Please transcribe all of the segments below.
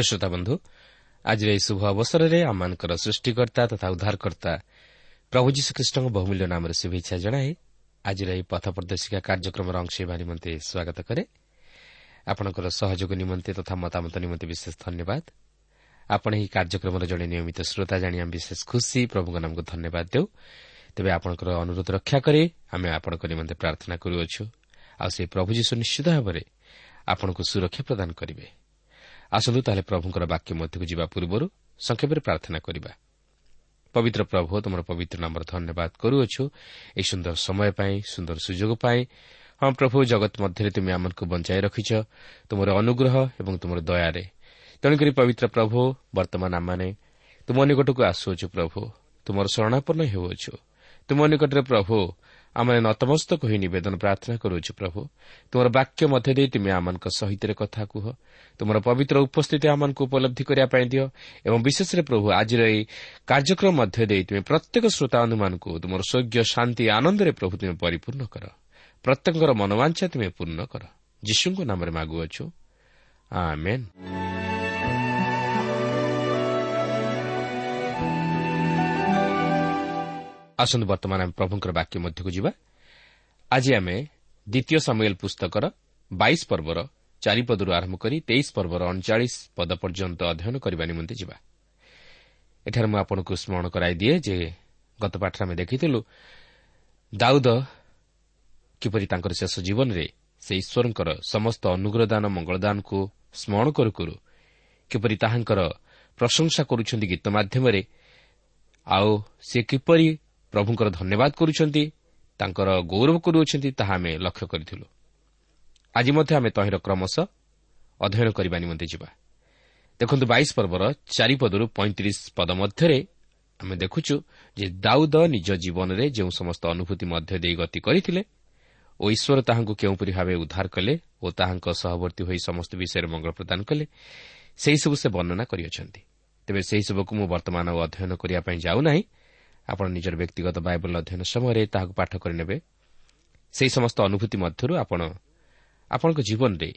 ପ୍ରିୟ ଶ୍ରୋତା ବନ୍ଧୁ ଆଜିର ଏହି ଶୁଭ ଅବସରରେ ଆମମାନଙ୍କର ସୃଷ୍ଟିକର୍ତ୍ତା ତଥା ଉଦ୍ଧାରକର୍ତ୍ତା ପ୍ରଭୁ ଯୀଶୁଖ୍ରୀଷ୍ଟଙ୍କ ବହୁମୂଲ୍ୟ ନାମରେ ଶୁଭେଚ୍ଛା ଜଣାଇ ଆଜିର ଏହି ପଥ ପ୍ରଦର୍ଶିକା କାର୍ଯ୍ୟକ୍ରମର ଅଂଶ ହେବା ନିମନ୍ତେ ସ୍ୱାଗତ କରେ। ଆପଣଙ୍କର ସହଯୋଗ ନିମନ୍ତେ ତଥା ମତାମତ ନିମନ୍ତେ ବିଶେଷ ଧନ୍ୟବାଦ। ଆପଣ ଏହି କାର୍ଯ୍ୟକ୍ରମର ଜଣେ ନିୟମିତ ଶ୍ରୋତା ଜାଣି ଆମେ ବିଶେଷ ଖୁସି ପ୍ରଭୁଙ୍କ ନାମକୁ ଧନ୍ୟବାଦ ଦେଉ। ତେବେ ଆପଣଙ୍କର ଅନୁରୋଧ ରକ୍ଷା କରି ଆମେ ଆପଣଙ୍କ ନିମନ୍ତେ ପ୍ରାର୍ଥନା କରୁଅଛୁ। ଆଉ ସେହି ପ୍ରଭୁ ଯୀଶୁ ନିଶ୍ଚିତ ଭାବରେ ଆପଣଙ୍କୁ ସୁରକ୍ଷା ପ୍ରଦାନ କରିବେ। ଆସନ୍ତୁ ତାହେଲେ ପ୍ରଭୁଙ୍କର ବାକ୍ୟ ମଧ୍ୟକୁ ଯିବା ପୂର୍ବରୁ ସଂକ୍ଷେପରେ ପ୍ରାର୍ଥନା କରିବା। ପବିତ୍ର ପ୍ରଭୁ ତୁମର ପବିତ୍ର ନାମର ଧନ୍ୟବାଦ କରୁଅଛୁ। ଏହି ସୁନ୍ଦର ସମୟ ପାଇଁ ସୁନ୍ଦର ସୁଯୋଗ ପାଇଁ। ହଁ ପ୍ରଭୁ ଜଗତ ମଧ୍ୟରେ ତୁମେ ଆମମାନଙ୍କୁ ବଞ୍ଚାଇ ରଖିଛ ତୁମର ଅନୁଗ୍ରହ ଏବଂ ତୁମର ଦୟାରେ। ତେଣୁକରି ପବିତ୍ର ପ୍ରଭୁ ବର୍ତ୍ତମାନ ଆମମାନେ ତୁମ ନିକଟକୁ ଆସୁଅଛୁ ପ୍ରଭୁ। ତୁମର ଶରଣାପନ୍ନ ହେଉଅଛୁ। ତୁମ ନିକଟରେ ପ୍ରଭୁ ଆମେ ନତମସ୍ତକ ହୋଇ ନିବେଦନ ପ୍ରାର୍ଥନା କରୁଅଛୁ ପ୍ରଭୁ। ତୁମର ବାକ୍ୟ ମଧ୍ୟ ଦେଇ ତୁମେ ଆମମାନଙ୍କ ସହିତରେ କଥା କୁହ। ତୁମର ପବିତ୍ର ଉପସ୍ଥିତି ଆମମାନଙ୍କୁ ଉପଲବ୍ଧି କରିବା ପାଇଁ ଦିଅ ଏବଂ ବିଶେଷରେ ପ୍ରଭୁ ଆଜିର ଏହି କାର୍ଯ୍ୟକ୍ରମ ମଧ୍ୟ ଦେଇ ତୁମେ ପ୍ରତ୍ୟେକ ଶ୍ରୋତାବନ୍ଧୁମାନଙ୍କୁ ତୁମର ସ୍ୱର୍ଗୀୟ ଶାନ୍ତି ଆନନ୍ଦରେ ପ୍ରଭୁ ତୁମେ ପରିପୂର୍ଣ୍ଣ କର। ପ୍ରତ୍ୟେକଙ୍କର ମନୋବାଞ୍ଛା ତୁମେ ପୂର୍ଣ୍ଣ କର। ଯୀଶୁଙ୍କ ନାମରେ ମାଗୁଅଛୁ। ଆମେନ୍। ଆସନ୍ତୁ ବର୍ତ୍ତମାନ ଆମେ ପ୍ରଭୁଙ୍କର ବାକ୍ୟ ମଧ୍ୟକୁ ଯିବା। ଆଜି ଆମେ ଦ୍ୱିତୀୟ ସାମୁଏଲ ପୁସ୍ତକର ବାଇଶ ପର୍ବର ଚାରିପଦରୁ ଆରମ୍ଭ କରି ତେଇଶ ପର୍ବର ଅଣଚାଳିଶ ପଦ ପର୍ଯ୍ୟନ୍ତ ଅଧ୍ୟୟନ କରିବା ନିମନ୍ତେ ଯିବା। ଏଠାରେ ମୁଁ ଆପଣଙ୍କୁ ସ୍ମରଣ କରାଇଦିଏ ଯେ ଗତ ପାଠରେ ଆମେ ଦେଖିଥିଲୁ ଦାଉଦ କିପରି ତାଙ୍କର ଶେଷ ଜୀବନରେ ସେ ଈଶ୍ୱରଙ୍କର ସମସ୍ତ ଅନୁଗ୍ରହଦାନ ମଙ୍ଗଳଦାନକୁ ସ୍ମରଣ କରୁ କରୁ କିପରି ତାହାଙ୍କର ପ୍ରଶଂସା କରୁଛନ୍ତି ଗୀତ ମାଧ୍ୟମରେ ଆଉ ସେ କିପରି ପ୍ରଭୁଙ୍କର ଧନ୍ୟବାଦ କରୁଛନ୍ତି ତାଙ୍କର ଗୌରବ କରୁଅଛନ୍ତି ତାହା ଆମେ ଲକ୍ଷ୍ୟ କରିଥିଲୁ। ଆଜି ମଧ୍ୟ ଆମେ ତହିଁର କ୍ରମଶଃ ଅଧ୍ୟୟନ କରିବା ନିମନ୍ତେ ଯିବା। ଦେଖନ୍ତୁ ବାଇଶ ପର୍ବର ଚାରିପଦରୁ ପଇଁତିରିଶ ପଦ ମଧ୍ୟରେ ଆମେ ଦେଖୁଛୁ ଯେ ଦାଉଦ ନିଜ ଜୀବନରେ ଯେଉଁ ସମସ୍ତ ଅନୁଭୂତି ମଧ୍ୟ ଦେଇ ଗତି କରିଥିଲେ ଓ ଈଶ୍ୱର ତାହାଙ୍କୁ କେଉଁପରି ଭାବେ ଉଦ୍ଧାର କଲେ ଓ ତାହାଙ୍କ ସହବର୍ତ୍ତୀ ହୋଇ ସମସ୍ତ ବିଷୟରେ ମଙ୍ଗଳ ପ୍ରଦାନ କଲେ ସେହିସବୁ ସେ ବର୍ଣ୍ଣନା କରିଅଛନ୍ତି। ତେବେ ସେହିସବୁକୁ ମୁଁ ବର୍ତ୍ତମାନ ଅଧ୍ୟୟନ କରିବା ପାଇଁ ଯାଉନାହିଁ ଆପଣ ନିଜର ବ୍ୟକ୍ତିଗତ ବାଇବଲ ଅଧ୍ୟୟନ ସମୟରେ ତାହାକୁ ପାଠ କରିନେବେ। ସେହି ସମସ୍ତ ଅନୁଭୂତି ମଧ୍ୟରୁ ଆପଣ ଆପଣଙ୍କ ଜୀବନରେ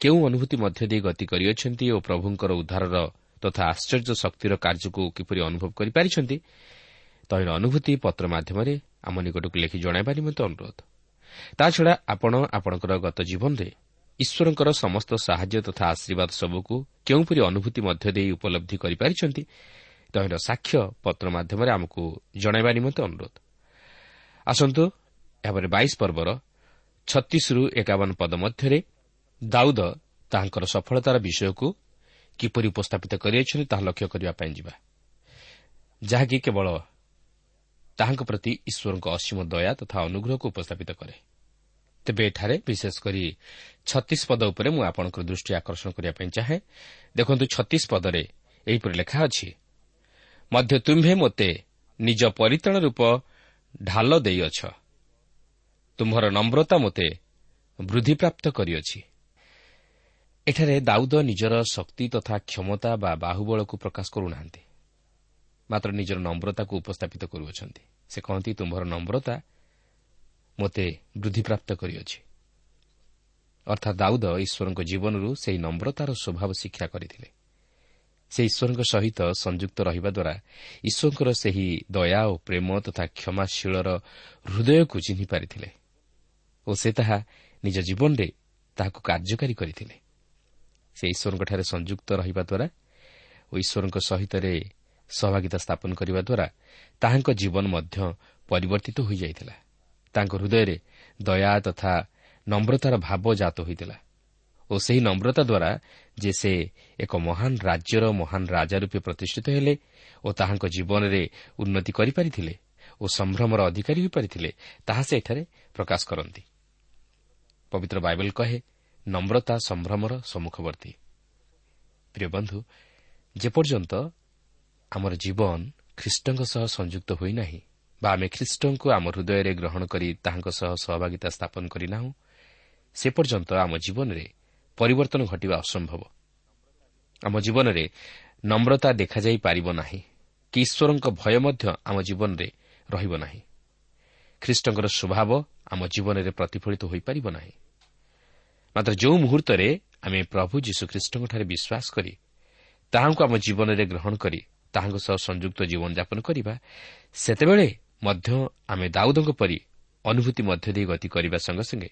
କେଉଁ ଅନୁଭୂତି ମଧ୍ୟ ଦେଇ ଗତି କରିଅଛନ୍ତି ଓ ପ୍ରଭୁଙ୍କର ଉଦ୍ଧାରର ତଥା ଆଶ୍ଚର୍ଯ୍ୟ ଶକ୍ତିର କାର୍ଯ୍ୟକୁ କିପରି ଅନୁଭବ କରିପାରିଛନ୍ତି ତହିଁର ଅନୁଭୂତି ପତ୍ର ମାଧ୍ୟମରେ ଆମ ନିକଟକୁ ଲେଖି ଜଣାଇବା ନିମନ୍ତେ ଅନୁରୋଧ। ତାଛଡ଼ା ଆପଣ ଆପଣଙ୍କର ଗତ ଜୀବନରେ ଈଶ୍ୱରଙ୍କର ସମସ୍ତ ସାହାଯ୍ୟ ତଥା ଆଶୀର୍ବାଦ ସବୁକୁ କେଉଁପରି ଅନୁଭୂତି ମଧ୍ୟ ଦେଇ ଉପଲବ୍ଧି କରିପାରିଛନ୍ତି ତହିଁର ସାକ୍ଷ୍ୟ ପତ୍ର ମାଧ୍ୟମରେ ଆମକୁ ଜଣାଇବା ନିମନ୍ତେ ଅନୁରୋଧ। ଆସନ୍ତୁ ଏହାପରେ ବାଇଶ ପର୍ବର ଛତିଶରୁ ଏକାବନ ପଦ ମଧ୍ୟରେ ଦାଉଦ ତାହାଙ୍କର ସଫଳତାର ବିଷୟକୁ କିପରି ଉପସ୍ଥାପିତ କରିଅଛନ୍ତି ତାହା ଲକ୍ଷ୍ୟ କରିବା ପାଇଁ ଯିବା। ଯାହାକି କେବଳ ତାହାଙ୍କ ପ୍ରତି ଈଶ୍ୱରଙ୍କ ଅସୀମ ଦୟା ତଥା ଅନୁଗ୍ରହକୁ ଉପସ୍ଥାପିତ କରେ। ତେବେ ଏଠାରେ ବିଶେଷ କରି ଛତିଶ ପଦ ଉପରେ ମୁଁ ଆପଣଙ୍କର ଦୃଷ୍ଟି ଆକର୍ଷଣ କରିବା ପାଇଁ ଚାହେଁ। ଦେଖନ୍ତୁ ଛତିଶ ପଦରେ ଏହିପରି ଲେଖା ଅଛି ମଧ୍ୟ ତୁମ୍ଭେ ମୋତେ ନିଜ ପରିତାଣ ରୂପ ଢାଲ ଦେଇଅଛ। ତୁମ୍ଭର ନମ୍ରତା ମୋତେ ବୃଦ୍ଧିପ୍ରାପ୍ତ କରିଅଛି। ଏଠାରେ ଦାଉଦ ନିଜର ଶକ୍ତି ତଥା କ୍ଷମତା ବା ବାହୁବଳକୁ ପ୍ରକାଶ କରୁନାହାନ୍ତି। ମାତ୍ର ନିଜର ନମ୍ରତାକୁ ଉପସ୍ଥାପିତ କରୁଅଛନ୍ତି। ସେ କହନ୍ତି ତୁମ୍ଭର ନମ୍ରତା ମୋତେ ବୃଦ୍ଧିପ୍ରାପ୍ତ କରିଅଛି। ଅର୍ଥାତ୍ ଦାଉଦ ଈଶ୍ୱରଙ୍କ ଜୀବନରୁ ସେହି ନମ୍ରତାର ସ୍ୱଭାବ ଶିକ୍ଷା କରିଥିଲେ। ସେ ଈଶ୍ୱରଙ୍କ ସହିତ ସଂଯୁକ୍ତ ରହିବା ଦ୍ୱାରା ଈଶ୍ୱରଙ୍କର ସେହି ଦୟା ଓ ପ୍ରେମ ତଥା କ୍ଷମାଶୀଳର ହୃଦୟକୁ ଚିହ୍ନି ପାରିଥିଲେ ଓ ସେ ତାହା ନିଜ ଜୀବନରେ ତାହାକୁ କାର୍ଯ୍ୟକାରୀ କରିଥିଲେ। ସେ ଈଶ୍ୱରଙ୍କଠାରେ ସଂଯୁକ୍ତ ରହିବା ଦ୍ୱାରା ଓ ଈଶ୍ୱରଙ୍କ ସହିତରେ ସହଭାଗିତା ସ୍ଥାପନ କରିବା ଦ୍ୱାରା ତାହାଙ୍କ ଜୀବନ ମଧ୍ୟ ପରିବର୍ତ୍ତିତ ହୋଇଯାଇଥିଲା। ତାଙ୍କ ହୃଦୟରେ ଦୟା ତଥା ନମ୍ରତାର ଭାବ ଜାତ ହୋଇଥିଲା ଓ ସେହି ନମ୍ରତା ଦ୍ୱାରା ଯେ ସେ ଏକ ମହାନ ରାଜ୍ୟର ମହାନ ରାଜା ରୂପେ ପ୍ରତିଷ୍ଠିତ ହେଲେ ଓ ତାହାଙ୍କ ଜୀବନରେ ଉନ୍ନତି କରିପାରିଥିଲେ ଓ ସମ୍ଭ୍ରମର ଅଧିକାରୀ ହୋଇପାରିଥିଲେ ତାହା ସେ ଏଠାରେ ପ୍ରକାଶ କରନ୍ତି। ପବିତ୍ର ବାଇବଲ କହେ ନମ୍ରତା ସମ୍ଭ୍ରମର ସମ୍ମୁଖବର୍ତ୍ତୀ। ପ୍ରିୟ ବନ୍ଧୁ ଯେପର୍ଯ୍ୟନ୍ତ ଆମର ଜୀବନ ଖ୍ରୀଷ୍ଟଙ୍କ ସହ ସଂଯୁକ୍ତ ହୋଇନାହିଁ ବା ଆମେ ଖ୍ରୀଷ୍ଟଙ୍କୁ ଆମ ହୃଦୟରେ ଗ୍ରହଣ କରି ତାହାଙ୍କ ସହ ସହଭାଗିତା ସ୍ଥାପନ କରିନାହୁଁ ସେ ପର୍ଯ୍ୟନ୍ତ ଆମ ଜୀବନରେ ପରିବର୍ତ୍ତନ ଘଟିବା ଅସମ୍ଭବ। ଆମ ଜୀବନରେ ନମ୍ରତା ଦେଖାଯାଇ ପାରିବ ନାହିଁ। କି ଈଶ୍ୱରଙ୍କ ଭୟ ମଧ୍ୟ ଆମ ଜୀବନରେ ରହିବ ନାହିଁ। ଖ୍ରୀଷ୍ଟଙ୍କର ସ୍ୱଭାବ ଆମ ଜୀବନରେ ପ୍ରତିଫଳିତ ହୋଇପାରିବ ନାହିଁ। ମାତ୍ର ଯେଉଁ ମୁହୂର୍ତ୍ତରେ ଆମେ ପ୍ରଭୁ ଯୀଶୁଖ୍ରୀଷ୍ଟଙ୍କଠାରେ ବିଶ୍ୱାସ କରି ତାହାଙ୍କୁ ଆମ ଜୀବନରେ ଗ୍ରହଣ କରି ତାହାଙ୍କ ସହ ସଂଯୁକ୍ତ ଜୀବନଯାପନ କରିବା ସେତେବେଳେ ମଧ୍ୟ ଆମେ ଦାଉଦଙ୍କ ପରି ଅନୁଭୂତି ମଧ୍ୟ ଦେଇ ଗତି କରିବା ସଙ୍ଗେ ସଙ୍ଗେ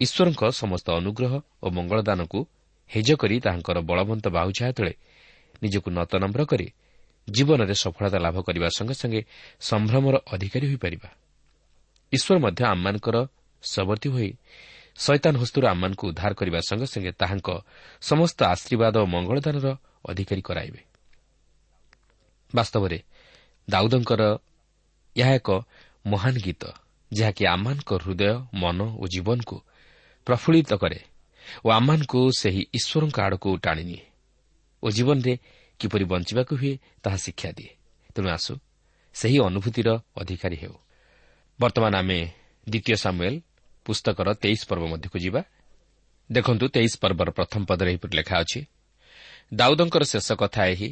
ଈଶ୍ୱରଙ୍କ ସମସ୍ତ ଅନୁଗ୍ରହ ଓ ମଙ୍ଗଳଦାନକୁ ହେଜ କରି ତାହାଙ୍କର ବଳବନ୍ତ ବାହୁଛାୟା ତଳେ ନିଜକୁ ନତନମ୍ର କରି ଜୀବନରେ ସଫଳତା ଲାଭ କରିବା ସଙ୍ଗେ ସଙ୍ଗେ ସମ୍ଭ୍ରମର ଅଧିକାରୀ ହୋଇପାରିବା। ଈଶ୍ୱର ମଧ୍ୟ ଆମମାନଙ୍କର ସବର୍ତ୍ତୀ ହୋଇ ଶୈତାନ ହସ୍ତରୁ ଆମମାନଙ୍କୁ ଉଦ୍ଧାର କରିବା ସଙ୍ଗେ ସଙ୍ଗେ ତାହାଙ୍କ ସମସ୍ତ ଆଶୀର୍ବାଦ ଓ ମଙ୍ଗଳଦାନର ଅଧିକାରୀ କରାଇବେ। ବାସ୍ତବରେ ଦାଉଦଙ୍କର ଏହା ଏକ ମହାନ ଗୀତ ଯାହାକି ଆମମାନଙ୍କ ହୃଦୟ ମନ ଓ ଜୀବନକୁ ପ୍ରଫୁଲ୍ଲିତ କରେ ଓ ଆମମାନଙ୍କୁ ସେହି ଈଶ୍ୱରଙ୍କ ଆଡ଼କୁ ଟାଣିନିଏ ଓ ଜୀବନରେ କିପରି ବଞ୍ଚିବାକୁ ହୁଏ ତାହା ଶିକ୍ଷା ଦିଏ। ତେଣୁ ଆସୁ ସେହି ଅନୁଭୂତିର ଅଧିକାରୀ ହେଉ। ବର୍ତ୍ତମାନ ଆମେ ଦ୍ୱିତୀୟ ସାମୁଏଲ ପୁସ୍ତକର ତେଇଶ ପର୍ବ ମଧ୍ୟକୁ ଯିବା। ଦେଖନ୍ତୁ ତେଇଶ ପର୍ବର ପ୍ରଥମ ପଦରେ ଏହିପରି ଲେଖା ଅଛି ଦାଉଦଙ୍କର ଶେଷ କଥା ଏହି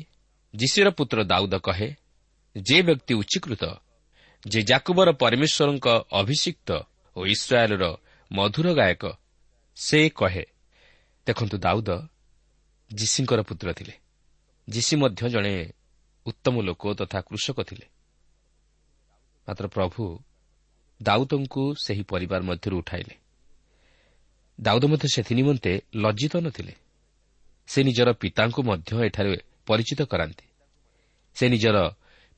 ଯୀଶୁର ପୁତ୍ର ଦାଉଦ କହେ ଯେ ବ୍ୟକ୍ତି ଉଚ୍ଚୀକୃତ ଯେ ଜାକୁବର ପରମେଶ୍ୱରଙ୍କ ଅଭିଷିକ୍ତ ଓ ଇସ୍ରାଏଲ୍ର ମଧୁର ଗାୟକ ସେ କହେ ଦେଖନ୍ତୁ ଦାଉଦ ଯୀଶୀଙ୍କର ପୁତ୍ର ଥିଲେ। ଯୀଶୀ ମଧ୍ୟ ଜଣେ ଉତ୍ତମ ଲୋକ ତଥା କୃଷକ ଥିଲେ। ମାତ୍ର ପ୍ରଭୁ ଦାଉଦଙ୍କୁ ସେହି ପରିବାର ମଧ୍ୟରୁ ଉଠାଇଲେ। ଦାଉଦ ମଧ୍ୟ ସେଥି ନିମନ୍ତେ ଲଜ୍ଜିତ ନଥିଲେ। ସେ ନିଜର ପିତାଙ୍କୁ ମଧ୍ୟ ଏଠାରେ ପରିଚିତ କରାନ୍ତି। ସେ ନିଜର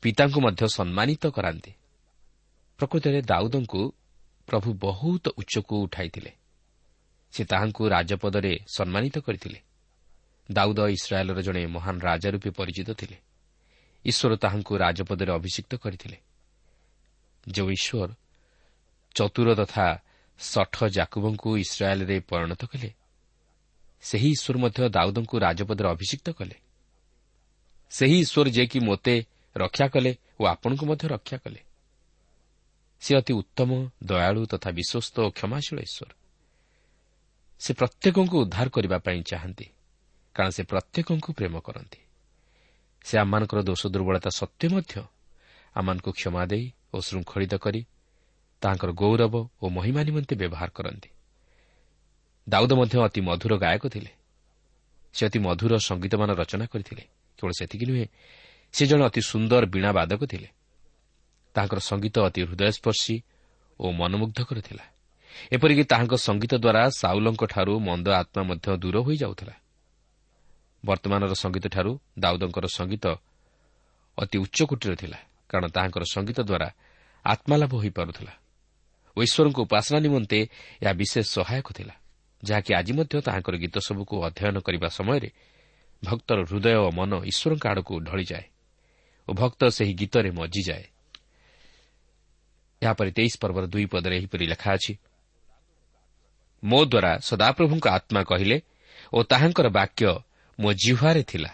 ପିତାଙ୍କୁ ମଧ୍ୟ ସମ୍ମାନିତ କରାନ୍ତି। ପ୍ରକୃତରେ ଦାଉଦଙ୍କୁ ପ୍ରଭୁ ବହୁତ ଉଚ୍ଚକୁ ଉଠାଇଥିଲେ। ସେ ତାହାଙ୍କୁ ରାଜପଦରେ ସମ୍ମାନିତ କରିଥିଲେ। ଦାଉଦ ଇସ୍ରାଏଲ୍ର ଜଣେ ମହାନ ରାଜା ରୂପେ ପରିଚିତ ଥିଲେ। ଈଶ୍ୱର ତାହାଙ୍କୁ ରାଜପଦରେ ଅଭିଷିକ୍ତ କରିଥିଲେ। ଯେଉଁ ଈଶ୍ୱର ଚତୁର ତଥା ସଠ ଜାକୁବଙ୍କୁ ଇସ୍ରାଏଲ୍ରେ ପରିଣତ କଲେ ସେହି ଈଶ୍ୱର ମଧ୍ୟ ଦାଉଦଙ୍କୁ ରାଜପଦରେ ଅଭିଷିକ୍ତ କଲେ। ସେହି ଈଶ୍ୱର ଯିଏକି ମୋତେ ରକ୍ଷା କଲେ ଓ ଆପଣଙ୍କୁ ମଧ୍ୟ ରକ୍ଷା କଲେ। ସେ ଅତି ଉତ୍ତମ ଦୟାଳୁ ତଥା ବିଶ୍ୱସ୍ତ ଓ କ୍ଷମାଶୀଳ ଈଶ୍ୱର। ସେ ପ୍ରତ୍ୟେକଙ୍କୁ ଉଦ୍ଧାର କରିବା ପାଇଁ ଚାହାନ୍ତି କାରଣ ସେ ପ୍ରତ୍ୟେକଙ୍କୁ ପ୍ରେମ କରନ୍ତି। ସେ ଆମମାନଙ୍କର ଦୋଷ ଦୁର୍ବଳତା ସତ୍ତ୍ୱେ ମଧ୍ୟ ଆମମାନଙ୍କୁ କ୍ଷମା ଦେଇ ଓ ଶୃଙ୍ଖଳିତ କରି ତାହାଙ୍କର ଗୌରବ ଓ ମହିମା ନିମନ୍ତେ ବ୍ୟବହାର କରନ୍ତି। ଦାଉଦ ମଧ୍ୟ ଅତି ମଧୁର ଗାୟକ ଥିଲେ। ସେ ଅତି ମଧୁର ସଙ୍ଗୀତମାନ ରଚନା କରିଥିଲେ। କେବଳ ସେତିକି ନୁହେଁ ସେ ଜଣେ ଅତି ସୁନ୍ଦର ବୀଣା ବାଦକ ଥିଲେ। ତାଙ୍କର ସଙ୍ଗୀତ ଅତି ହୃଦୟସ୍ପର୍ଶୀ ଓ ମନମୁଗ୍ଧକର ଥିଲା। ଏପରିକି ତାହାଙ୍କ ସଙ୍ଗୀତ ଦ୍ୱାରା ସାଉଲଙ୍କଠାରୁ ମନ୍ଦ ଆତ୍ମା ମଧ୍ୟ ଦୂର ହୋଇଯାଉଥିଲା। ବର୍ତ୍ତମାନର ସଙ୍ଗୀତଠାରୁ ଦାଉଦଙ୍କର ସଙ୍ଗୀତ ଅତି ଉଚ୍ଚକୋଟୀର ଥିଲା କାରଣ ତାହାଙ୍କର ସଙ୍ଗୀତ ଦ୍ୱାରା ଆତ୍ମାଲାଭ ହୋଇପାରୁଥିଲା। ଓ ଈଶ୍ୱରଙ୍କ ଉପାସନା ନିମନ୍ତେ ଏହା ବିଶେଷ ସହାୟକ ଥିଲା ଯାହାକି ଆଜି ମଧ୍ୟ ତାହାଙ୍କର ଗୀତ ସବୁକୁ ଅଧ୍ୟୟନ କରିବା ସମୟରେ ଭକ୍ତର ହୃଦୟ ଓ ମନ ଈଶ୍ୱରଙ୍କ ଆଡ଼କୁ ଢଳିଯାଏ ଓ ଭକ୍ତ ସେହି ଗୀତରେ ମଜିଯାଏ। ଏହାପରେ ତେଇଶ ପର୍ବର ଦୁଇ ପଦରେ ଏହିପରି ଲେଖା ଅଛି ମୋ ଦ୍ୱାରା ସଦାପ୍ରଭୁଙ୍କ ଆତ୍ମା କହିଲେ ଓ ତାହାଙ୍କର ବାକ୍ୟ ମୋ ଜିହ୍ୱାରେ ଥିଲା।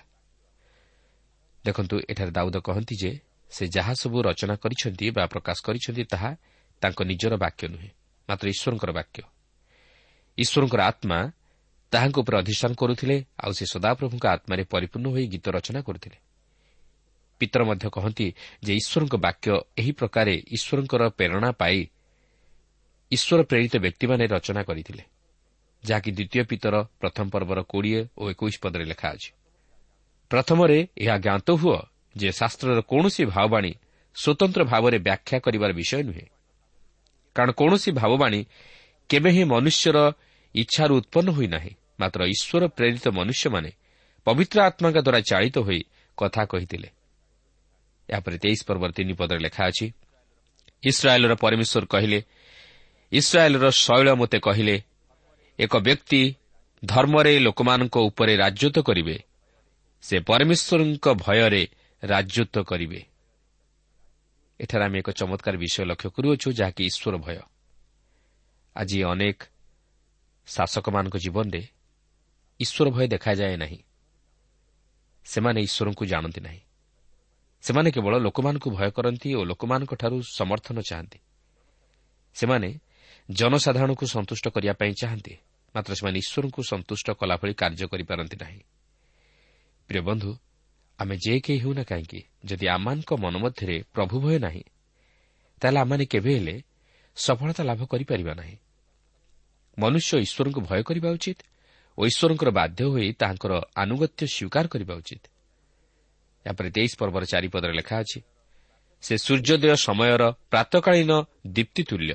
ଦେଖନ୍ତୁ ଏଠାରେ ଦାଉଦ କହନ୍ତି ଯେ ସେ ଯାହା ସବୁ ରଚନା କରିଛନ୍ତି ବା ପ୍ରକାଶ କରିଛନ୍ତି ତାହା ତାଙ୍କ ନିଜର ବାକ୍ୟ ନୁହେଁ ମାତ୍ର ଈଶ୍ୱରଙ୍କର ବାକ୍ୟ। ଈଶ୍ୱରଙ୍କର ଆତ୍ମା ତାହାଙ୍କ ଉପରେ ଅଧିଷ୍ଠାନ କରୁଥିଲେ ଆଉ ସେ ସଦାପ୍ରଭୁଙ୍କ ଆତ୍ମାରେ ପରିପୂର୍ଣ୍ଣ ହୋଇ ଗୀତ ରଚନା କରୁଥିଲେ। ପିତର ମଧ୍ୟ କହନ୍ତି ଯେ ଈଶ୍ୱରଙ୍କ ବାକ୍ୟ ଏହି ପ୍ରକାରେ ଈଶ୍ୱରଙ୍କର ପ୍ରେରଣା ପାଇ ଈଶ୍ୱର ପ୍ରେରିତ ବ୍ୟକ୍ତିମାନେ ରଚନା କରିଥିଲେ ଯାହାକି ଦ୍ୱିତୀୟ ପିତର ପ୍ରଥମ ପର୍ବର କୋଡ଼ିଏ ଓ ଏକୋଇଶ ପଦରେ ଲେଖା ଅଛି। ପ୍ରଥମରେ ଏହା ଜ୍ଞାତ ହୁଅ ଯେ ଶାସ୍ତ୍ରର କୌଣସି ଭାବବାଣୀ ସ୍ୱତନ୍ତ୍ର ଭାବରେ ବ୍ୟାଖ୍ୟା କରିବାର ବିଷୟ ନୁହେଁ। କାରଣ କୌଣସି ଭାବବାଣୀ କେବେ ହିଁ ମନୁଷ୍ୟର ଇଚ୍ଛାରୁ ଉତ୍ପନ୍ନ ହୋଇନାହିଁ ମାତ୍ର ଈଶ୍ୱର ପ୍ରେରିତ ମନୁଷ୍ୟମାନେ ପବିତ୍ର ଆତ୍ମାଙ୍କ ଦ୍ୱାରା ଚାଳିତ ହୋଇ କଥା କହିଥିଲେ। ଏହାପରେ ତେଇଶ ପର୍ବର ତିନି ପଦରେ ଲେଖା ଅଛି ଇସ୍ରାଏଲ୍ର ପରମେଶ୍ୱର କହିଲେ ଇସ୍ରାଏଲ୍ର ଶୈଳ ମୋତେ କହିଲେ ଏକ ବ୍ୟକ୍ତି ଧର୍ମରେ ଲୋକମାନଙ୍କ ଉପରେ ରାଜତ୍ୱ କରିବେ ସେ ପରମେଶ୍ୱରଙ୍କ ଭୟରେ ରାଜତ୍ୱ କରିବେ। ଏଠାରେ ଆମେ ଏକ ଚମତ୍କାର ବିଷୟ ଲକ୍ଷ୍ୟ କରୁଅଛୁ ଯାହାକି ଈଶ୍ୱର ଭୟ। ଆଜି ଅନେକ ଶାସକମାନଙ୍କ ଜୀବନରେ ଈଶ୍ୱର ଭୟ ଦେଖାଯାଏ ନାହିଁ। ସେମାନେ ଈଶ୍ୱରଙ୍କୁ ଜାଣନ୍ତି ନାହିଁ। ସେମାନେ କେବଳ ଲୋକମାନଙ୍କୁ ଭୟ କରନ୍ତି ଓ ଲୋକମାନଙ୍କଠାରୁ ସମର୍ଥନ ଚାହାନ୍ତି। ସେମାନେ ଜନସାଧାରଣଙ୍କୁ ସନ୍ତୁଷ୍ଟ କରିବା ପାଇଁ ଚାହାନ୍ତି। ମାତ୍ର ସେମାନେ ଈଶ୍ୱରଙ୍କୁ ସନ୍ତୁଷ୍ଟ କଲାଭଳି କାର୍ଯ୍ୟ କରିପାରନ୍ତି ନାହିଁ। ପ୍ରିୟ ବନ୍ଧୁ ଆମେ ଯେ କେହି ହେଉନା କାହିଁକି ଯଦି ଆମମାନଙ୍କ ମନ ମଧ୍ୟରେ ପ୍ରଭୁ ଭୟ ନାହିଁ ତାହେଲେ ଆମମାନେ କେବେ ହେଲେ ସଫଳତା ଲାଭ କରିପାରିବା ନାହିଁ। ମନୁଷ୍ୟ ଈଶ୍ୱରଙ୍କୁ ଭୟ କରିବା ଉଚିତ ଓ ଈଶ୍ୱରଙ୍କର ବାଧ୍ୟ ହୋଇ ତାହାଙ୍କର ଆନୁଗତ୍ୟ ସ୍ୱୀକାର କରିବା ଉଚିତ। ଏହାପରେ ତେଇଶ ପର୍ବର ଚାରିପଦରେ ଲେଖା ଅଛି ସେ ସୂର୍ଯ୍ୟୋଦୟ ସମୟର ପ୍ରାତକାଳୀନ ଦୀପ୍ତି ତୁଲ୍ୟ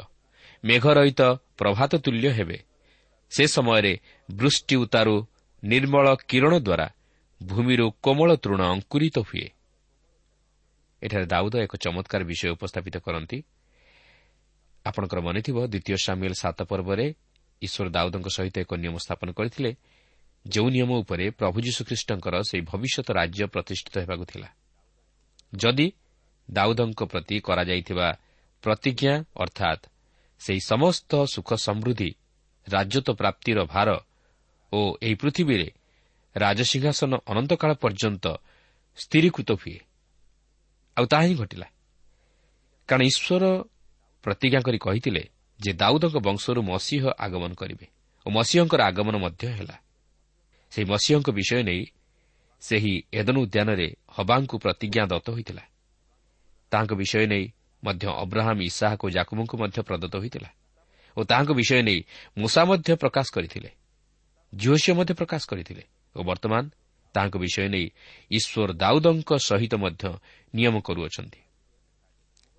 ମେଘରହିତ ପ୍ରଭାତ ତୁଲ୍ୟ ହେବେ। ସେ ସମୟରେ ବୃଷ୍ଟି ଉତାରୁ ନିର୍ମଳ କିରଣ ଦ୍ୱାରା ଭୂମିରୁ କୋମଳ ତୃଣ ଅଙ୍କୁରିତ ହୁଏ। ଏଠାରେ ଦାଉଦ ଏକ ଚମତ୍କାର ବିଷୟ ଉପସ୍ଥାପିତ କରନ୍ତି। ଆପଣଙ୍କର ମନେଥିବ ଦ୍ୱିତୀୟ ସାମିଲ ସାତ ପର୍ବରେ ଈଶ୍ୱର ଦାଉଦଙ୍କ ସହିତ ଏକ ନିୟମ ସ୍ଥାପନ କରିଥିଲେ ଯେଉଁ ନିୟମ ଉପରେ ପ୍ରଭୁ ଯୀଶୁଖ୍ରୀଷ୍ଟଙ୍କର ସେହି ଭବିଷ୍ୟତ ରାଜ୍ୟ ପ୍ରତିଷ୍ଠିତ ହେବାକୁ ଥିଲା। ଯଦି ଦାଉଦଙ୍କ ପ୍ରତି କରାଯାଇଥିବା ପ୍ରତିଜ୍ଞା ଅର୍ଥାତ୍ ସେହି ସମସ୍ତ ସୁଖ ସମୃଦ୍ଧି ରାଜତ୍ୱ ପ୍ରାପ୍ତିର ଭାର ଓ ଏହି ପୃଥିବୀରେ ରାଜସିଂହାସନ ଅନନ୍ତକାଳ ପର୍ଯ୍ୟନ୍ତ ସ୍ଥିରୀକୃତ ହୁଏ। ଆଉ ତାହା ହିଁ ଘଟିଲା। କାରଣ ଈଶ୍ୱର ପ୍ରତିଜ୍ଞା କରି କହିଥିଲେ ଯେ ଦାଉଦଙ୍କ ବଂଶରୁ ମସିହ ଆଗମନ କରିବେ ଓ ମସିହଙ୍କର ଆଗମନ ମଧ୍ୟ ହେଲା। ସେହି ମସିହଙ୍କ ବିଷୟ ନେଇ ସେହି ଏଦନ ଉଦ୍ୟାନରେ ହବାଙ୍କୁ ପ୍ରତିଜ୍ଞା ଦତ୍ତ ହୋଇଥିଲା। ତାହାଙ୍କ ବିଷୟ ନେଇ ମଧ୍ୟ ଅବ୍ରାହମ୍ ଇସାହକ ଜାକୁବଙ୍କୁ ମଧ୍ୟ ପ୍ରଦତ୍ତ ହୋଇଥିଲା ଓ ତାହାଙ୍କ ବିଷୟ ନେଇ ମୂଷା ମଧ୍ୟ ପ୍ରକାଶ କରିଥିଲେ। ଝିଅସିଅ ମଧ୍ୟ ପ୍ରକାଶ କରିଥିଲେ ଓ ବର୍ତ୍ତମାନ ତାହାଙ୍କ ବିଷୟ ନେଇ ଈଶ୍ୱର ଦାଉଦଙ୍କ ସହିତ ମଧ୍ୟ ନିୟମ କରୁଅଛନ୍ତି।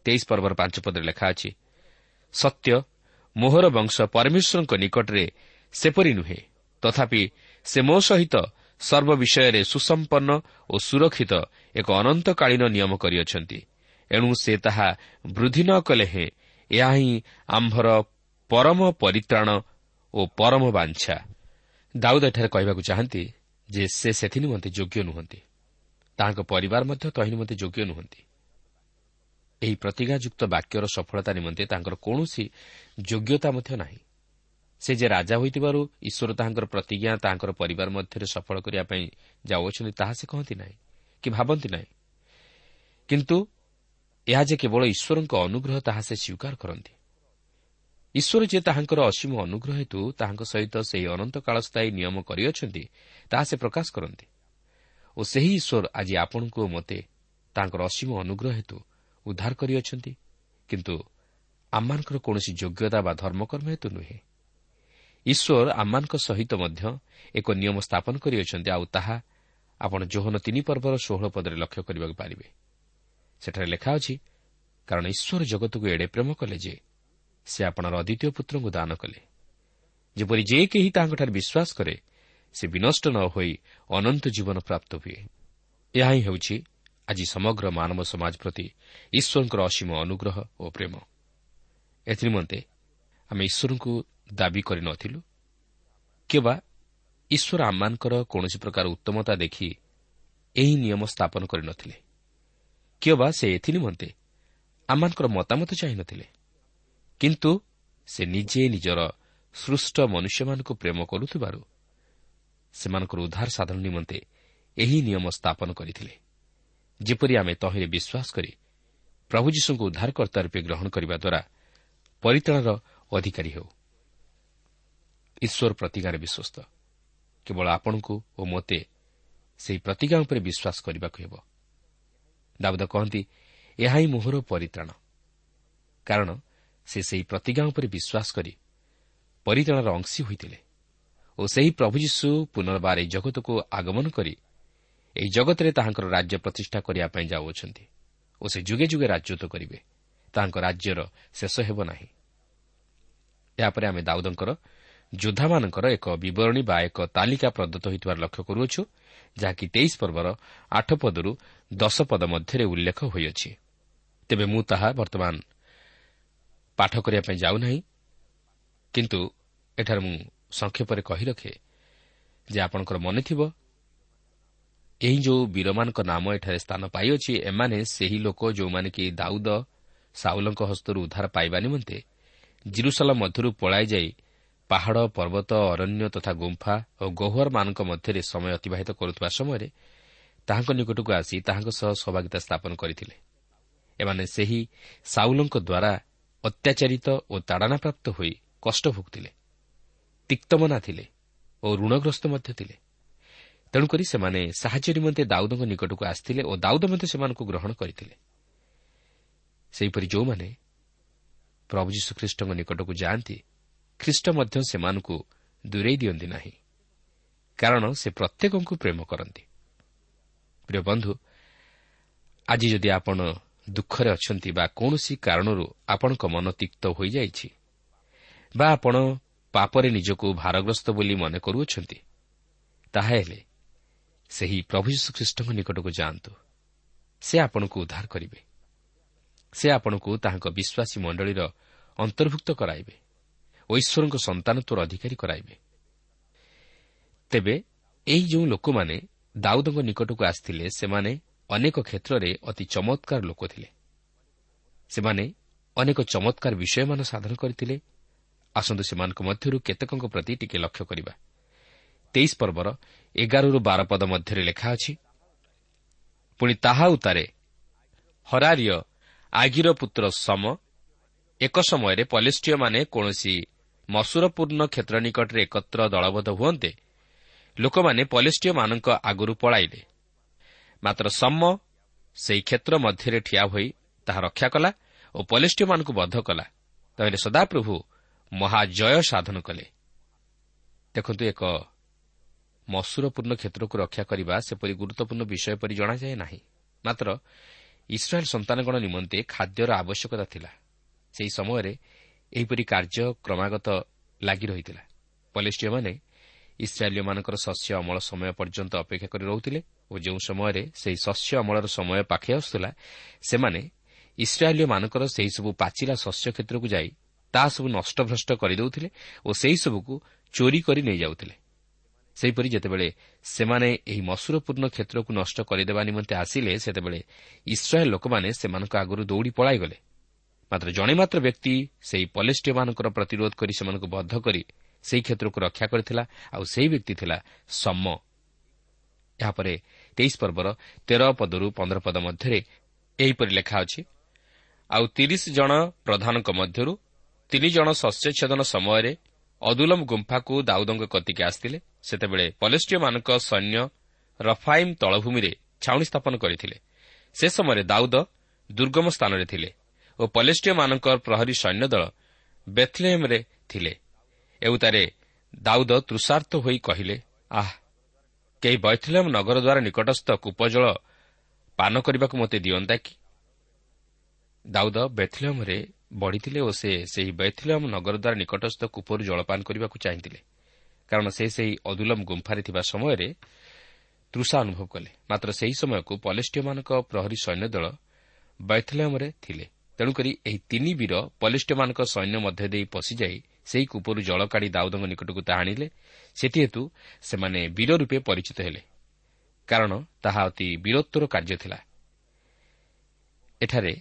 ତେଇଶ ପର୍ବର ପାଞ୍ଚ ପଦରେ ଲେଖା ଅଛି ସତ୍ୟ ମୋହର ବଂଶ ପରମେଶ୍ୱରଙ୍କ ନିକଟରେ ସେପରି ନୁହେଁ ତଥାପି ସେ ମୋ ସହିତ ସର୍ବ ବିଷୟରେ ସୁସମ୍ପନ୍ନ ଓ ସୁରକ୍ଷିତ ଏକ ଅନନ୍ତକାଳୀନ ନିୟମ କରିଅଛନ୍ତି। ଏଣୁ ସେ ତାହା ବୃଦ୍ଧି ନ କଲେ ହେଁ ଏହା ହିଁ ଆମ୍ଭର ପରମ ପରିତ୍ରାଣ ଓ ପରମ ବାଞ୍ଛା। ଦାଉଦ ଏଠାରେ କହିବାକୁ ଚାହାନ୍ତି ଯେ ସେ ସେଥି ନିମନ୍ତେ ଯୋଗ୍ୟ ନୁହନ୍ତି। ତାହାଙ୍କ ପରିବାର ମଧ୍ୟ ତହିଁ ନିମନ୍ତେ ଯୋଗ୍ୟ ନୁହନ୍ତି। ଏହି ପ୍ରତିଜ୍ଞାଯୁକ୍ତ ବାକ୍ୟର ସଫଳତା ନିମନ୍ତେ ତାଙ୍କର କୌଣସି ଯୋଗ୍ୟତା ମଧ୍ୟ ନାହିଁ। ସେ ଯେ ରାଜା ହୋଇଥିବାରୁ ଈଶ୍ୱର ତାହାଙ୍କର ପ୍ରତିଜ୍ଞା ତାହାଙ୍କର ପରିବାର ମଧ୍ୟରେ ସଫଳ କରିବା ପାଇଁ ଯାଉଅଛନ୍ତି ତାହା ସେ କହନ୍ତି ନାହିଁ କି ଭାବନ୍ତି ନାହିଁ। କିନ୍ତୁ ଏହା ଯେ କେବଳ ଈଶ୍ୱରଙ୍କ ଅନୁଗ୍ରହ ତାହା ସେ ସ୍ୱୀକାର କରନ୍ତି। ଈଶ୍ୱର ଯେ ତାହାଙ୍କର ଅସୀମ ଅନୁଗ୍ରହ ହେତୁ ତାହାଙ୍କ ସହିତ ସେହି ଅନନ୍ତକାଳ ସ୍ଥାୟୀ ନିୟମ କରିଅଛନ୍ତି ତାହା ସେ ପ୍ରକାଶ କରନ୍ତି। ଓ ସେହି ଈଶ୍ୱର ଆଜି ଆପଣଙ୍କୁ ଓ ମୋତେ ତାଙ୍କର ଅସୀମ ଅନୁଗ୍ରହ ହେତୁ ଉଦ୍ଧାର କରିଅଛନ୍ତି କିନ୍ତୁ ଆମମାନଙ୍କର କୌଣସି ଯୋଗ୍ୟତା ବା ଧର୍ମକର୍ମ ହେତୁ ନୁହେଁ। ଈଶ୍ୱର ଆମମାନଙ୍କ ସହିତ ମଧ୍ୟ ଏକ ନିୟମ ସ୍ଥାପନ କରିଅଛନ୍ତି ଆଉ ତାହା ଆପଣ ଜୋହନ ତିନି ପର୍ବର ଷୋହଳ ପଦରେ ଲକ୍ଷ୍ୟ କରିବାକୁ ପାରିବେ। ସେଠାରେ ଲେଖା ଅଛି କାରଣ ଈଶ୍ୱର ଜଗତକୁ ଏଡ଼େ ପ୍ରେମ କଲେ ଯେ ସେ ଆପଣର ଅଦ୍ୱିତୀୟ ପୁତ୍ରଙ୍କୁ ଦାନ କଲେ। ଯେପରି ଯେ କେହି ତାହାଙ୍କଠାରେ ବିଶ୍ୱାସ କରେ ସେ ବିନଷ୍ଟ ନ ହୋଇ ଅନନ୍ତ ଜୀବନ ପ୍ରାପ୍ତ ହୁଏ। ଏହା ହିଁ ହେଉଛି ଆଜି ସମଗ୍ର ମାନବ ସମାଜ ପ୍ରତି ଈଶ୍ୱରଙ୍କର ଅସୀମ ଅନୁଗ୍ରହ ଓ ପ୍ରେମ। ଏଥିନିମନ୍ତେ ଆମେ ଈଶ୍ୱରଙ୍କୁ ଦାବି କରିନଥିଲୁ କିମ୍ବା ଈଶ୍ୱର ଆମମାନଙ୍କର କୌଣସି ପ୍ରକାର ଉତ୍ତମତା ଦେଖି ଏହି ନିୟମ ସ୍ଥାପନ କରିନଥିଲେ କିମ୍ବା ସେ ଏଥିନିମନ୍ତେ ଆମମାନଙ୍କର ମତାମତ ଚାହିଁନଥିଲେ କିନ୍ତୁ ସେ ନିଜେ ନିଜର ସୃଷ୍ଟ ମନୁଷ୍ୟମାନଙ୍କୁ ପ୍ରେମ କରୁଥିବାରୁ ସେମାନଙ୍କର ଉଦ୍ଧାର ସାଧନ ନିମନ୍ତେ ଏହି ନିୟମ ସ୍ଥାପନ କରିଥିଲେ। ଯେପରି ଆମେ ତହିଁରେ ବିଶ୍ୱାସ କରି ପ୍ରଭୁ ଯୀଶୁଙ୍କୁ ଉଦ୍ଧାରକର୍ତ୍ତା ରୂପେ ଗ୍ରହଣ କରିବା ଦ୍ୱାରା ପରିତାଣର ଅଧିକାରୀ ହେଉ। ଈଶ୍ୱର ପ୍ରତିଜ୍ଞାରେ ବିଶ୍ୱସ୍ତ। କେବଳ ଆପଣଙ୍କୁ ଓ ମୋତେ ସେହି ପ୍ରତିଜ୍ଞା ଉପରେ ବିଶ୍ୱାସ କରିବାକୁ ହେବ। ଦାଉଦ କହନ୍ତି ଏହା ହିଁ ମୋହର ପରିତ୍ରାଣ। କାରଣ ସେ ସେହି ପ୍ରତିଜ୍ଞା ଉପରେ ବିଶ୍ୱାସ କରି ପରିତାଣର ଅଂଶୀ ହୋଇଥିଲେ ଓ ସେହି ପ୍ରଭୁ ଯୀଶୁ ପୁନର୍ବାର ଏହି ଜଗତକୁ ଆଗମନ କରି ଏହି ଜଗତରେ ତାହାଙ୍କର ରାଜ୍ୟ ପ୍ରତିଷ୍ଠା କରିବା ପାଇଁ ଯାଉଅଛନ୍ତି ଓ ସେ ଯୁଗେ ଯୁଗେ ରାଜତ୍ୱ କରିବେ। ତାହାଙ୍କ ରାଜ୍ୟର ଶେଷ ହେବ ନାହିଁ। ଏହାପରେ ଆମେ ଦାଉଦଙ୍କର ଯୋଦ୍ଧାମାନଙ୍କର ଏକ ବିବରଣୀ ବା ଏକ ତାଲିକା ପ୍ରଦତ୍ତ ହୋଇଥିବାର ଲକ୍ଷ୍ୟ କରୁଅଛୁ ଯାହାକି ତେଇଶ ପର୍ବର ଆଠ ପଦରୁ ଦଶ ପଦ ମଧ୍ୟରେ ଉଲ୍ଲେଖ ହୋଇଅଛି। ତେବେ ମୁଁ ତାହା ବର୍ତ୍ତମାନ ପାଠ କରିବା ପାଇଁ ଯାଉନାହିଁ କିନ୍ତୁ ଏଠାରେ ମୁଁ ସଂକ୍ଷେପରେ କହି ରଖେ ଯେ ଆପଣଙ୍କର ମନେଥିବ ଏହି ଯେଉଁ ବୀରମାନଙ୍କ ନାମ ଏଠାରେ ସ୍ଥାନ ପାଇଅଛି ଏମାନେ ସେହି ଲୋକ ଯେଉଁମାନେ କି ଦାଉଦ ସାଉଲଙ୍କ ହସ୍ତରୁ ଉଦ୍ଧାର ପାଇବା ନିମନ୍ତେ ଜିରୁସାଲା ମଧ୍ୟରୁ ପଳାଇ ଯାଇ ପାହାଡ଼ ପର୍ବତ ଅରଣ୍ୟ ତଥା ଗୁମ୍ଫା ଓ ଗହ୍ୱରମାନଙ୍କ ମଧ୍ୟରେ ସମୟ ଅତିବାହିତ କରୁଥିବା ସମୟରେ ତାହାଙ୍କ ନିକଟକୁ ଆସି ତାହାଙ୍କ ସହ ସୌଭାଗିତା ସ୍ଥାପନ କରିଥିଲେ। ଏମାନେ ସେହି ସାଉଲଙ୍କ ଦ୍ୱାରା ଅତ୍ୟାଚାରିତ ଓ ତାଡ଼ନାପ୍ରାପ୍ତ ହୋଇ କଷ୍ଟ ଭୋଗୁଥିଲେ ତିକ୍ତମନା ଥିଲେ ଓ ଋଣଗ୍ରସ୍ତ ମଧ୍ୟ ଥିଲେ। ତେଣୁକରି ସେମାନେ ସାହାଯ୍ୟ ନିମନ୍ତେ ଦାଉଦଙ୍କ ନିକଟକୁ ଆସିଥିଲେ ଓ ଦାଉଦ ମଧ୍ୟ ସେମାନଙ୍କୁ ଗ୍ରହଣ କରିଥିଲେ। ସେହିପରି ଯେଉଁମାନେ ପ୍ରଭୁ ଯୀଶୁଖ୍ରୀଷ୍ଟଙ୍କ ନିକଟକୁ ଯାଆନ୍ତି ଖ୍ରୀଷ୍ଟ ମଧ୍ୟ ସେମାନଙ୍କୁ ଦୂରେଇ ଦିଅନ୍ତି ନାହିଁ। କାରଣ ସେ ପ୍ରତ୍ୟେକଙ୍କୁ ପ୍ରେମ କରନ୍ତି। ପ୍ରିୟ ବନ୍ଧୁ ଆଜି ଯଦି ଆପଣ ଦୁଃଖରେ ଅଛନ୍ତି ବା କୌଣସି କାରଣରୁ ଆପଣଙ୍କ ମନ ତିକ୍ତ ହୋଇଯାଇଛି ବା ଆପଣ ପାପରେ ନିଜକୁ ଭାରଗ୍ରସ୍ତ ବୋଲି ମନେ କରୁଅଛନ୍ତି ତାହାହେଲେ ସେହି ପ୍ରଭୁ ଯୀଶୁଖ୍ରୀଷ୍ଟଙ୍କ ନିକଟକୁ ଯାଆନ୍ତୁ। ସେ ଆପଣଙ୍କୁ ଉଦ୍ଧାର କରିବେ। ସେ ଆପଣଙ୍କୁ ତାହାଙ୍କ ବିଶ୍ୱାସୀ ମଣ୍ଡଳୀର ଅନ୍ତର୍ଭୁକ୍ତ କରାଇବେ। ଈଶ୍ୱରଙ୍କ ସନ୍ତାନତ୍ୱର ଅଧିକାରୀ କରାଇବେ। ତେବେ ଏହି ଯେଉଁ ଲୋକମାନେ ଦାଉଦଙ୍କ ନିକଟକୁ ଆସିଥିଲେ ସେମାନେ ଅନେକ କ୍ଷେତ୍ରରେ ଅତି ଚମତ୍କାର ଲୋକ ଥିଲେ। ସେମାନେ ଅନେକ ଚମତ୍କାର ବିଷୟମାନ ସାଧନ କରିଥିଲେ। ଆସନ୍ତୁ ସେମାନଙ୍କ ମଧ୍ୟରୁ କେତେକଙ୍କ ପ୍ରତି ଟିକେ ଲକ୍ଷ୍ୟ କରିବା। ତେଇଶ ପର୍ବର ଏଗାରରୁ ବାର ପଦ ମଧ୍ୟରେ ଲେଖା ଅଛି ପୁଣି ତାହା ଉତ୍ତାରେ ହରାରିୟ ଆଗିର ପୁତ୍ର ସମ ଏକ ସମୟରେ ପଲିଷ୍ଟିୟମାନେ କୌଣସି ମସୁରପୂର୍ଣ୍ଣ କ୍ଷେତ୍ର ନିକଟରେ ଏକତ୍ର ଦଳବଦ୍ଧ ହୁଅନ୍ତେ ଲୋକମାନେ ପଲିଷ୍ଟିୟମାନଙ୍କ ଆଗରୁ ପଳାଇଲେ। ମାତ୍ର ସମ ସେହି କ୍ଷେତ୍ର ମଧ୍ୟରେ ଠିଆ ହୋଇ ତାହା ରକ୍ଷା କଲା ଓ ପଲିଷ୍ଟିୟମାନଙ୍କୁ ବଦ୍ଧ କଲା। ତହିଁରେ ସଦାପ୍ରଭୁ ମହାଜୟ ସାଧନ କଲେ। ଦେଖନ୍ତୁ ଏକ ମସୁରପୂର୍ଣ୍ଣ କ୍ଷେତ୍ରକୁ ରକ୍ଷା କରିବା ସେପରି ଗୁରୁତ୍ୱପୂର୍ଣ୍ଣ ବିଷୟ ପରି ଜଣାଯାଏ ନାହିଁ। ମାତ୍ର ଇସ୍ରାଏଲ୍ ସନ୍ତାନଗଣ ନିମନ୍ତେ ଖାଦ୍ୟର ଆବଶ୍ୟକତା ଥିଲା। ସେହି ସମୟରେ ଏହିପରି କାର୍ଯ୍ୟ କ୍ରମାଗତ ଲାଗି ରହିଥିଲା। ପଲିଷ୍ଟିୟମାନେ ଇସ୍ରାଏଲୀୟମାନଙ୍କର ଶସ୍ୟ ଅମଳ ସମୟ ପର୍ଯ୍ୟନ୍ତ ଅପେକ୍ଷା କରି ରହୁଥିଲେ ଓ ଯେଉଁ ସମୟରେ ସେହି ଶସ୍ୟ ଅମଳର ସମୟ ପାଖେଇ ଆସୁଥିଲା ସେମାନେ ଇସ୍ରାଏଲୀୟମାନଙ୍କର ସେହିସବୁ ପାଚିଲା ଶସ୍ୟ କ୍ଷେତ୍ରକୁ ଯାଇ ତାହା ସବୁ ନଷ୍ଟଭ୍ରଷ୍ଟ କରିଦେଉଥିଲେ ଓ ସେହିସବୁକୁ ଚୋରି କରି ନେଇଯାଉଥିଲେ। ସେହିପରି ଯେତେବେଳେ ସେମାନେ ଏହି ମସୁରପୂର୍ଣ୍ଣ କ୍ଷେତ୍ରକୁ ନଷ୍ଟ କରିଦେବା ନିମନ୍ତେ ଆସିଲେ ସେତେବେଳେ ଇସ୍ରାଏଲ୍ ଲୋକମାନେ ସେମାନଙ୍କ ଆଗରୁ ଦୌଡ଼ି ପଳାଇଗଲେ ମାତ୍ର ଜଣେ ମାତ୍ର ବ୍ୟକ୍ତି ସେହି ପଲେଷ୍ଟିୟମାନଙ୍କର ପ୍ରତିରୋଧ କରି ସେମାନଙ୍କୁ ବଦ୍ଧ କରି ସେହି କ୍ଷେତ୍ରକୁ ରକ୍ଷା କରିଥିଲା ଆଉ ସେହି ବ୍ୟକ୍ତି ଥିଲା ସମ। ଏହାପରେ ତେଇଶ ପର୍ବର ତେର ପଦରୁ ପନ୍ଦର ପଦ ମଧ୍ୟରେ ଏହିପରି ଲେଖା ଅଛି ଆଉ ତିରିଶ ଜଣ ପ୍ରଧାନଙ୍କ ମଧ୍ୟରୁ ତିନି ଜଣ ଶସ୍ୟଚ୍ଛେଦନ ସମୟରେ ଅଦୁଲମ ଗୁମ୍ଫାକୁ ଦାଉଦଙ୍କ କତିକି ଆସିଥିଲେ। ସେତେବେଳେ ପଲେଷ୍ଟିୟମାନଙ୍କ ସୈନ୍ୟ ରଫାଇମ୍ ତଳଭୂମିରେ ଛାଉଣି ସ୍ଥାପନ କରିଥିଲେ। ସେ ସମୟରେ ଦାଉଦ ଦୁର୍ଗମ ସ୍ଥାନରେ ଥିଲେ। ଓ ପଲେଷ୍ଟିୟମାନଙ୍କ ପ୍ରହରୀ ସୈନ୍ୟ ଦଳ ବେଥଲେହେମ୍ରେ ଥିଲେ। ଏଉତାରେ ଦାଉଦ ତୃଷାର୍ଥ ହୋଇ କହିଲେ ଆହ କେହି ବୈଥଲେମ୍ ନଗର ଦ୍ୱାରା ନିକଟସ୍ଥ କୂପଜଳ ପାନ କରିବାକୁ ମୋତେ ଦିଅନ୍ତା କି? ଦାଉଦ ବେଥଲେମ୍ରେ ବଢ଼ିଥିଲେ ଓ ସେ ସେହି ବୈଥଲମ୍ ନଗର ଦ୍ୱାରା ନିକଟସ୍ଥ କୂପରୁ ଜଳପାନ କରିବାକୁ ଚାହିଁଥିଲେ କାରଣ ସେ ସେହି ଅଦୁଲମ୍ ଗୁମ୍ଫାରେ ଥିବା ସମୟରେ ତୃଷା ଅନୁଭବ କଲେ। ମାତ୍ର ସେହି ସମୟକୁ ପଲେଷ୍ଟିୟମାନଙ୍କ ପ୍ରହରୀ ସୈନ୍ୟ ଦଳ ବୈଥଲୟମ୍ରେ ଥିଲେ। ତେଣୁକରି ଏହି ତିନି ବୀର ପଲିଷ୍ଟିୟମାନଙ୍କ ସୈନ୍ୟ ମଧ୍ୟ ଦେଇ ପଶିଯାଇ ସେହି କୂପରୁ ଜଳ କାଢ଼ି ଦାଉଦଙ୍କ ନିକଟକୁ ତାହା ଆଣିଲେ। ସେଥିହେତୁ ସେମାନେ ବୀର ରୂପେ ପରିଚିତ ହେଲେ। କାରଣ ତାହା ଅତି ବୀରତ୍ୱର କାର୍ଯ୍ୟ ଥିଲା। ଏଠାରେ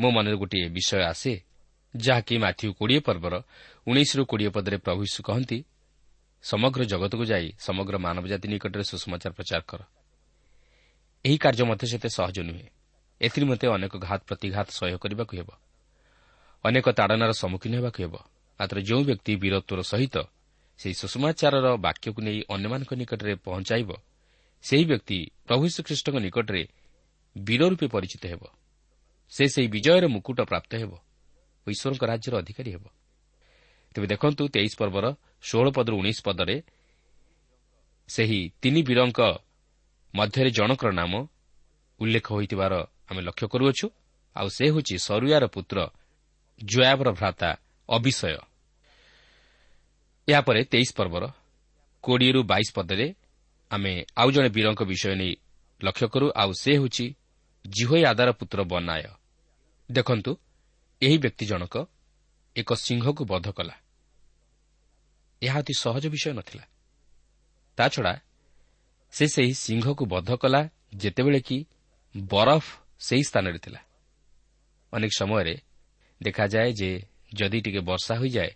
ମୋ ମନରେ ଗୋଟିଏ ବିଷୟ ଆସେ ଯାହାକି ମାଥ୍ୟୁ କୋଡ଼ିଏ ପର୍ବର ଉଣେଇଶରୁ କୋଡ଼ିଏ ପଦରେ ପ୍ରଭୁ ଯୀଶୁ କହନ୍ତି ସମଗ୍ର ଜଗତକୁ ଯାଇ ସମଗ୍ର ମାନବଜାତି ନିକଟରେ ସୁସମାଚାର ପ୍ରଚାର କର। ଏହି କାର୍ଯ୍ୟ ମଧ୍ୟ ସେତେ ସହଜ ନୁହେଁ। ଏଥିନିମନ୍ତେ ଅନେକ ଘାତ ପ୍ରତିଘାତ ସହ୍ୟ କରିବାକୁ ହେବ। ଅନେକ ତାଡ଼ନାର ସମ୍ମୁଖୀନ ହେବାକୁ ହେବ। ମାତ୍ର ଯେଉଁ ବ୍ୟକ୍ତି ବୀରତ୍ୱର ସହିତ ସେହି ସୁଷମାଚାରର ବାକ୍ୟକୁ ନେଇ ଅନ୍ୟମାନଙ୍କ ନିକଟରେ ପହଞ୍ଚାଇବ ସେହି ବ୍ୟକ୍ତି ପ୍ରଭୁ ଶ୍ରୀଖ୍ରୀଷ୍ଟଙ୍କ ନିକଟରେ ବୀର ରୂପେ ପରିଚିତ ହେବ। ସେ ସେହି ବିଜୟର ମୁକୁଟ ପ୍ରାପ୍ତ ହେବ। ଓ ଈଶ୍ୱରଙ୍କ ରାଜ୍ୟର ଅଧିକାରୀ ହେବ। ତେବେ ଦେଖନ୍ତୁ ତେଇଶ ପର୍ବର ଷୋହଳ ପଦରୁ ଉଣେଇଶ ପଦରେ ସେହି ତିନି ବୀରଙ୍କ ମଧ୍ୟରେ ଜଣଙ୍କର ନାମ ଉଲ୍ଲେଖ ହୋଇଥିବାର ଆମେ ଲକ୍ଷ୍ୟ କରୁଅଛୁ। ଆଉ ସେ ହେଉଛି ସରୁୟାର ପୁତ୍ର ଜୟାବର ଭ୍ରାତା ଅବିଷୟ। ଏହାପରେ ତେଇଶ ପର୍ବର କୋଡ଼ିଏରୁ ବାଇଶ ପଦରେ ଆମେ ଆଉ ଜଣେ ବୀରଙ୍କ ବିଷୟ ନେଇ ଲକ୍ଷ୍ୟ କରୁ। ଆଉ ସେ ହେଉଛି ଜିହୋଇ ଆଦାର ପୁତ୍ର ବନାୟ। ଦେଖନ୍ତୁ ଏହି ବ୍ୟକ୍ତି ଜଣକ ଏକ ସିଂହକୁ ବଧ କଲା। ଏହା ଅତି ସହଜ ବିଷୟ ନଥିଲା। ତାଛଡ଼ା ସେ ସେହି ସିଂହକୁ ବଧ କଲା ଯେତେବେଳେ କି ବରଫ ସେହି ସ୍ଥାନରେ ଥିଲା। ଅନେକ ସମୟରେ ଦେଖାଯାଏ ଯେ ଯଦି ଟିକେ ବର୍ଷା ହୋଇଯାଏ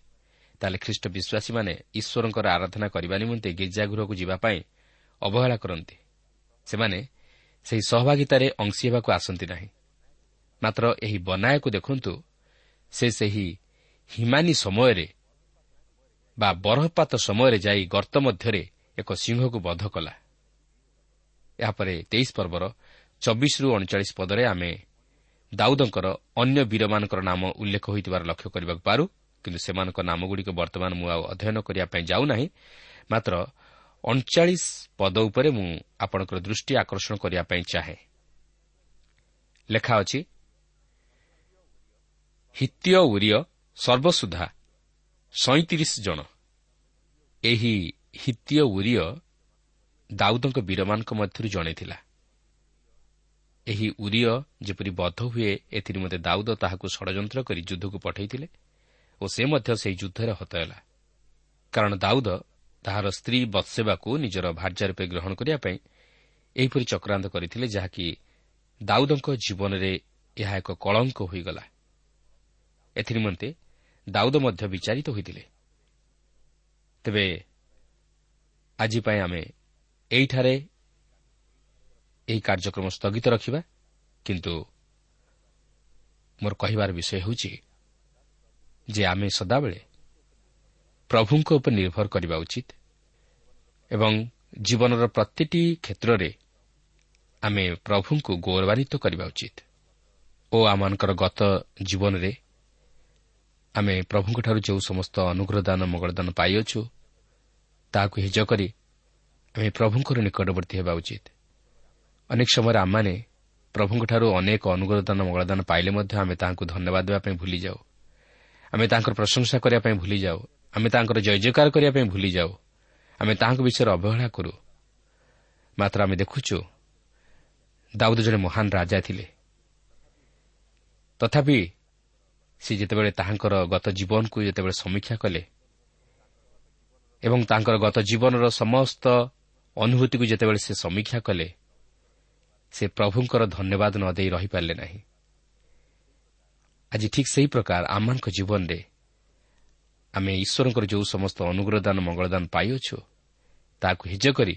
ତାହେଲେ ଖ୍ରୀଷ୍ଟ ବିଶ୍ୱାସୀମାନେ ଈଶ୍ୱରଙ୍କର ଆରାଧନା କରିବା ନିମନ୍ତେ ଗୀର୍ଜାଗୃହକୁ ଯିବା ପାଇଁ ଅବହେଳା କରନ୍ତି ସେମାନେ ସେହି ସହଭାଗିତାରେ ଅଂଶୀ ହେବାକୁ ଆସନ୍ତି ନାହିଁ। ମାତ୍ର ଏହି ବନାୟକୁ ଦେଖନ୍ତୁ ସେ ସେହି ହିମାନି ସମୟରେ ବା ବରଫପାତ ସମୟରେ ଯାଇ ଗର୍ତ୍ତ ମଧ୍ୟରେ ଏକ ସିଂହକୁ ବଧ କଲା। ଏହାପରେ ତେଇଶ ପର୍ବର ଚବିଶରୁ ଅଣଚାଳିଶ ପଦରେ ଆମେ ଦାଉଦଙ୍କର ଅନ୍ୟ ବୀରମାନଙ୍କର ନାମ ଉଲ୍ଲେଖ ହୋଇଥିବାର ଲକ୍ଷ୍ୟ କରିବାକୁ ପାରୁ କିନ୍ତୁ ସେମାନଙ୍କ ନାମଗୁଡ଼ିକ ବର୍ତ୍ତମାନ ମୁଁ ଆଉ ଅଧ୍ୟୟନ କରିବା ପାଇଁ ଯାଉନାହିଁ। ମାତ୍ର ଅଣଚାଳିଶ ପଦ ଉପରେ ମୁଁ ଆପଣଙ୍କର ଦୃଷ୍ଟି ଆକର୍ଷଣ କରିବା ପାଇଁ ଚାହେଁ। ଲେଖା ଅଛି ହିତୀୟ ଉରିୟ ସର୍ବସୁଦ୍ଧା ସଇଁତିରିଶ ଜଣ। ଏହି ହିତୀୟ ଉରିୟ ଦାଉଦଙ୍କ ବୀରମାନଙ୍କ ମଧ୍ୟରୁ ଜଣେ ଥିଲା। ଏହି ଉରିୟ ଯେପରି ବଦ୍ଧ ହୁଏ ଏଥିନିମନ୍ତେ ଦାଉଦ ତାହାକୁ ଷଡ଼ଯନ୍ତ୍ର କରି ଯୁଦ୍ଧକୁ ପଠାଇଥିଲେ ଓ ସେ ମଧ୍ୟ ସେହି ଯୁଦ୍ଧରେ ହତ ହେଲା। କାରଣ ଦାଉଦ ତାହାର ସ୍ତ୍ରୀ ବତ୍ସେବାକୁ ନିଜର ଭାର୍ଯ୍ୟା ରୂପେ ଗ୍ରହଣ କରିବା ପାଇଁ ଏହିପରି ଚକ୍ରାନ୍ତ କରିଥିଲେ ଯାହାକି ଦାଉଦଙ୍କ ଜୀବନରେ ଏହା ଏକ କଳଙ୍କ ହୋଇଗଲା। ଏଥିନିମନ୍ତେ ଦାଉଦ ମଧ୍ୟ ବିଚାରିତ ହୋଇଥିଲେ। ତେବେ ଆଜି ପାଇଁ ଆମେ ଏଇଠାରେ ଏହି କାର୍ଯ୍ୟକ୍ରମ ସ୍ଥଗିତ ରଖିବା। କିନ୍ତୁ ମୋର କହିବାର ବିଷୟ ହେଉଛି ଯେ ଆମେ ସଦାବେଳେ ପ୍ରଭୁଙ୍କ ଉପରେ ନିର୍ଭର କରିବା ଉଚିତ ଏବଂ ଜୀବନର ପ୍ରତିଟି କ୍ଷେତ୍ରରେ ଆମେ ପ୍ରଭୁଙ୍କୁ ଗୌରବାନ୍ୱିତ କରିବା ଉଚିତ ଓ ଆମମାନଙ୍କର ଗତ ଜୀବନରେ ଆମେ ପ୍ରଭୁଙ୍କଠାରୁ ଯେଉଁ ସମସ୍ତ ଅନୁଗ୍ରହ ଦାନ ମଙ୍ଗଳଦାନ ପାଇଅଛୁ ତାହାକୁ ହିଜ କରି ଆମେ ପ୍ରଭୁଙ୍କର ନିକଟବର୍ତ୍ତୀ ହେବା ଉଚିତ। ଅନେକ ସମୟରେ ଆମମାନେ ପ୍ରଭୁଙ୍କଠାରୁ ଅନେକ ଅନୁଗ୍ରହ ଦାନ ମଙ୍ଗଳଦାନ ପାଇଲେ ମଧ୍ୟ ଆମେ ତାହାଙ୍କୁ ଧନ୍ୟବାଦ ଦେବା ପାଇଁ ଭୁଲିଯାଉ। ଆମେ ତାଙ୍କର ପ୍ରଶଂସା କରିବା ପାଇଁ ଭୁଲିଯାଉ। ଆମେ ତାଙ୍କର ଜୟ ଜୟକାର କରିବା ପାଇଁ ଭୁଲିଯାଉ। ଆମେ ତାହାଙ୍କ ବିଷୟରେ ଅବହେଳା କରୁ। ମାତ୍ର ଆମେ ଦେଖୁଛୁ ଦାଉଦ ଜଣେ ମହାନ ରାଜା ଥିଲେ। ତଥାପି ସେ ଯେତେବେଳେ ତାହାଙ୍କର ଗତ ଜୀବନକୁ ଯେତେବେଳେ ସମୀକ୍ଷା କଲେ ଏବଂ ତାଙ୍କର ଗତ ଜୀବନର ସମସ୍ତ ଅନୁଭୂତିକୁ ଯେତେବେଳେ ସେ ସମୀକ୍ଷା କଲେ ସେ ପ୍ରଭୁଙ୍କର ଧନ୍ୟବାଦ ନ ଦେଇ ରହିପାରିଲେ ନାହିଁ। ଆଜି ଠିକ୍ ସେହି ପ୍ରକାର ଆମମାନଙ୍କ ଜୀବନରେ ଆମେ ଈଶ୍ୱରଙ୍କର ଯେଉଁ ସମସ୍ତ ଅନୁଗ୍ରହଦାନ ମଙ୍ଗଳଦାନ ପାଇଅଛୁ ତାହାକୁ ହିଜ କରି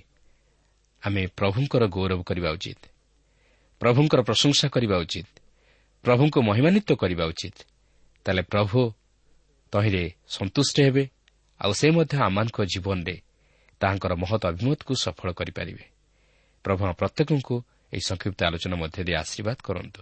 ଆମେ ପ୍ରଭୁଙ୍କର ଗୌରବ କରିବା ଉଚିତ ପ୍ରଭୁଙ୍କର ପ୍ରଶଂସା କରିବା ଉଚିତ ପ୍ରଭୁଙ୍କୁ ମହିମାନ୍ୱିତ କରିବା ଉଚିତ। ତାହେଲେ ପ୍ରଭୁ ତହିଁରେ ସନ୍ତୁଷ୍ଟ ହେବେ ଆଉ ସେ ମଧ୍ୟ ଆମମାନଙ୍କ ଜୀବନରେ ତାହାଙ୍କର ମହତ ଅଭିମତକୁ ସଫଳ କରିପାରିବେ। ପ୍ରଭୁ ପ୍ରତ୍ୟେକଙ୍କୁ ଏହି ସଂକ୍ଷିପ୍ତ ଆଲୋଚନା ମଧ୍ୟ ଦେଇ ଆଶୀର୍ବାଦ କରନ୍ତୁ